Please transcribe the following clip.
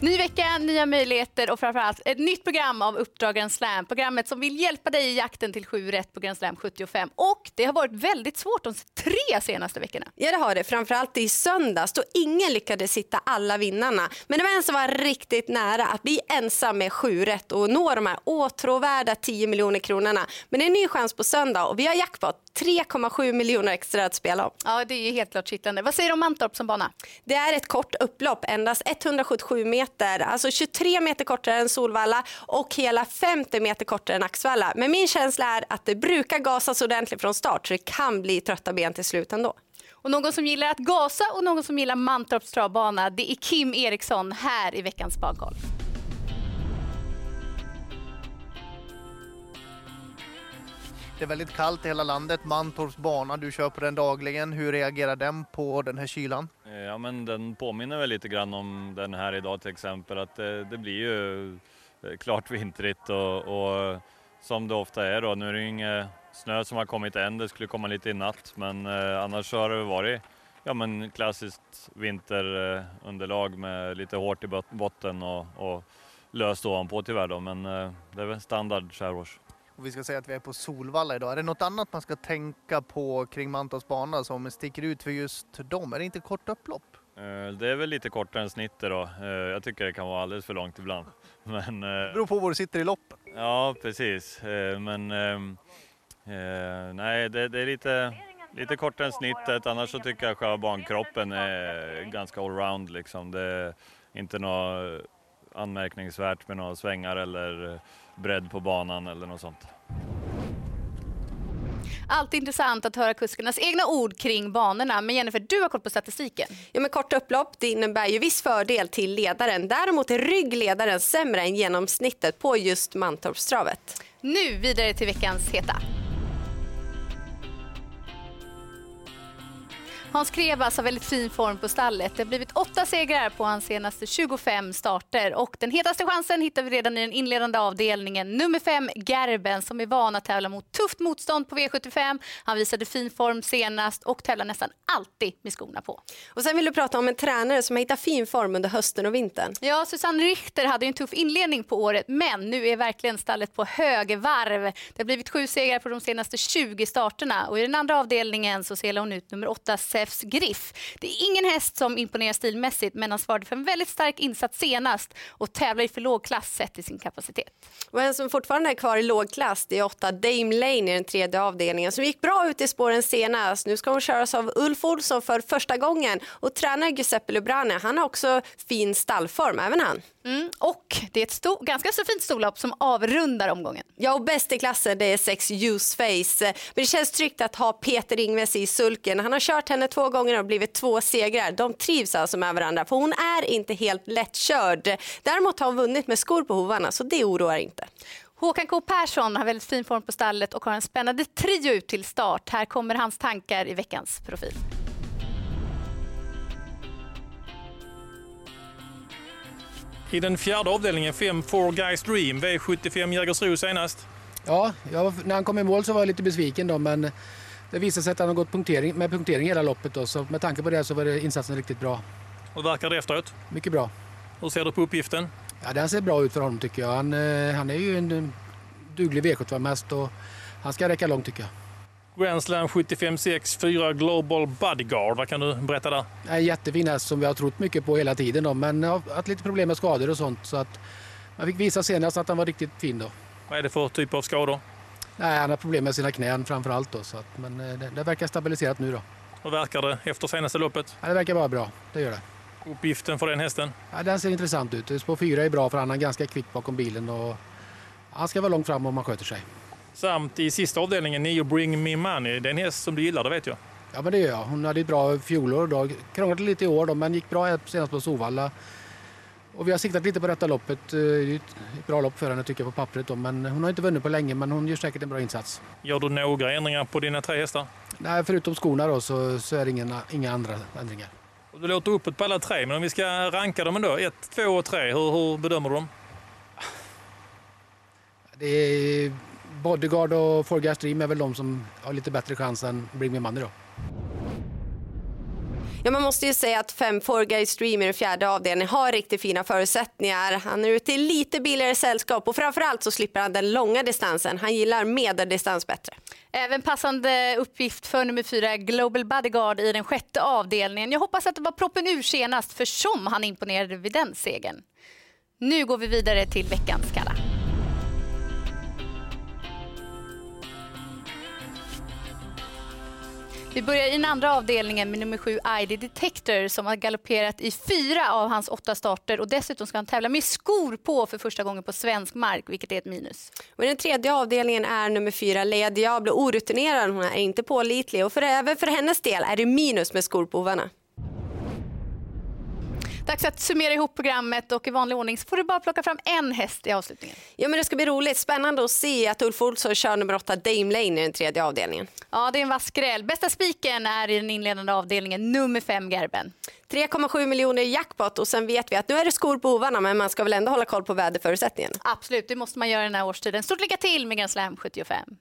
Ny vecka, nya möjligheter och framförallt ett nytt program av Uppdrag Grand Slam. Programmet som vill hjälpa dig i jakten till 7 rätt på Grand Slam 75. Och det har varit väldigt svårt de tre senaste veckorna. Ja det har det, framförallt i söndags då ingen lyckades hitta alla vinnarna. Men det var en som var riktigt nära att bli ensam med 7 rätt och nå de här åtråvärda 10 miljoner kronorna. Men det är en ny chans på söndag och vi har jackpot 3,7 miljoner extra att spela om. Ja, det är ju helt klart kittlande. Vad säger du om Mantorp som bana? Det är ett kort upplopp, endast 177 meter, alltså 23 meter kortare än Solvalla och hela 50 meter kortare än Axvalla. Men min känsla är att det brukar gasas ordentligt från start så det kan bli trötta ben till slut ändå. Och någon som gillar att gasa och någon som gillar Mantorps travbana, det är Kim Eriksson här i veckans Badgolf. Det är väldigt kallt i hela landet. Mantorps bana, du kör på den dagligen. Hur reagerar den på den här kylan? Eh, ja, men den påminner väl lite grann om den här idag till exempel. Att det, det blir ju eh, klart vintrigt och, och, som det ofta är då. Nu är det ingen snö som har kommit än, det skulle komma lite i natt. Men annars har det varit ja, men klassiskt vinterunderlag med lite hårt i botten och, och löst ovanpå tyvärr då. Men det är väl standard skärgårds. Och vi ska säga att vi är på Solvalla idag. Är det något annat man ska tänka på kring Mantorps bana som sticker ut för just dem? Är det inte kort upplopp? Eh, det är väl lite kortare än snittet då. Eh, jag tycker det kan vara alldeles för långt ibland. Men, det eh, beror på var du sitter i loppen. Ja, precis. Men nej, det, det är lite, lite kortare än snittet. Annars så tycker jag själva bankroppen är ganska allround liksom. Det är inte något anmärkningsvärt med några svängar eller bredd på banan eller något sånt. Alltid intressant att höra kuskarnas egna ord kring banorna. Men Jennifer, du har koll på statistiken. Ja, men korta upplopp det innebär ju viss fördel till ledaren. Däremot är ryggledaren sämre än genomsnittet på just Mantorpstravet. Nu vidare till veckans heta. Hans Krevas har väldigt fin form på stallet. Det har blivit åtta segrar på hans senaste 25 starter. Och den hetaste chansen hittar vi redan i den inledande avdelningen. Nummer fem, Gerben, som är van att tävla mot tufft motstånd på V75. Han visade fin form senast och tävlar nästan alltid med skorna på. Och sen vill du prata om en tränare som har hittat fin form under hösten och vintern. Ja, Susanne Richter hade en tuff inledning på året, men nu är verkligen stallet på högvarv. Det har blivit sju segrar på de senaste 20 starterna och i den andra avdelningen så selar hon ut nummer åtta, Zeus Griff. Det är ingen häst som imponerar stilmässigt men han svarade för en väldigt stark insats senast och tävlar i för låg klass sett till sin kapacitet. Och en som fortfarande är kvar i låg klass det är åtta Dame Lane i den tredje avdelningen som gick bra ut i spåren senast. Nu ska hon köras av Ulf Olsson för första gången och tränare Giuseppe Lubrane han har också fin stallform, även han. Mm, och det är ett stor, ganska så fint storlopp som avrundar omgången. Ja, och bäst i klassen det är sex Use Face. Men det känns tryggt att ha Peter Ingves i sulken. Han har kört henne två gånger och blivit två segrar. De trivs alltså med varandra för hon är inte helt lättkörd. Däremot har hon vunnit med skor på hovarna så det oroar inte. Håkan K Persson har väldigt fin form på stallet och har en spännande trio ut till start. Här kommer hans tankar i veckans profil. I den fjärde avdelningen, 5 Four Guys Dream, V75 Jägersro senast. Ja, jag, när han kom i mål så var jag lite besviken då, men det visade sig att han har gått punktering, med punktering hela loppet. Då, så med tanke på det så var det insatsen riktigt bra. Hur verkar det efteråt? Mycket bra. Hur ser du på uppgiften? Ja, den ser bra ut för honom tycker jag. Han, eh, han är ju en duglig V75-häst och han ska räcka långt tycker jag. Grand Slam 75-6, 4 Global Bodyguard. Vad kan du berätta där? En jättefin häst som vi har trott mycket på hela tiden då, men har haft lite problem med skador och sånt. Så att man fick visa senast att han var riktigt fin då. Vad är det för typ av skador? Nej, han har problem med sina knän framför allt då, så att, men eh, det, det verkar stabiliserat nu då. Hur verkar det efter senaste loppet? Ja, det verkar vara bra, det gör det. Uppgiften för den hästen? Ja, den ser intressant ut. Spår 4 är bra för han är ganska kvick bakom bilen och han ska vara långt fram om han sköter sig. Samt i sista avdelningen, Nio Bring Me Money. Det är en häst som du gillar, det vet jag. Ja, men det gör jag. Hon hade ett bra fjolår. Då. Krånglade lite i år då, men gick bra senast på Sovalla. Och vi har siktat lite på detta loppet. Det är ett bra lopp för henne tycker jag på pappret. Då. Men hon har inte vunnit på länge, men hon gör säkert en bra insats. Gör du några ändringar på dina tre hästar? Nej, förutom skorna då, så, så är det inga, inga andra ändringar. Du låter uppåt på alla tre, men om vi ska ranka dem ändå. Ett, två och tre. Hur, hur bedömer du dem? Det är Bodyguard och Four Gas Dream är väl de som har lite bättre chans än Bring Me Money då. Ja, man måste ju säga att 5 4 Guys Stream i den fjärde avdelningen har riktigt fina förutsättningar. Han är ute i lite billigare sällskap och framförallt så slipper han den långa distansen. Han gillar medeldistans bättre. Även passande uppgift för nummer fyra Global Bodyguard i den sjätte avdelningen. Jag hoppas att det var proppen ur senast för som han imponerade vid den segern. Nu går vi vidare till veckans kall. Vi börjar i den andra avdelningen med nummer sju ID Detector som har galopperat i fyra av hans åtta starter och dessutom ska han tävla med skor på för första gången på svensk mark, vilket är ett minus. Och I den tredje avdelningen är nummer fyra Lea Diablo orutinerad. Hon är inte pålitlig och för, även för hennes del är det minus med skor på hovarna. Dags att summera ihop programmet och i vanlig ordning så får du bara plocka fram en häst i avslutningen. Ja, men det ska bli roligt. Spännande att se att Ulf Olsson kör nummer åtta Dame Lane i den tredje avdelningen. Ja, det är en vass skräll. Bästa spiken är i den inledande avdelningen, nummer fem Gerben. 3,7 miljoner i jackpot och sen vet vi att nu är det skor på hovarna men man ska väl ändå hålla koll på väderförutsättningen. Absolut, det måste man göra den här årstiden. Stort lycka till med Grand Slam 75.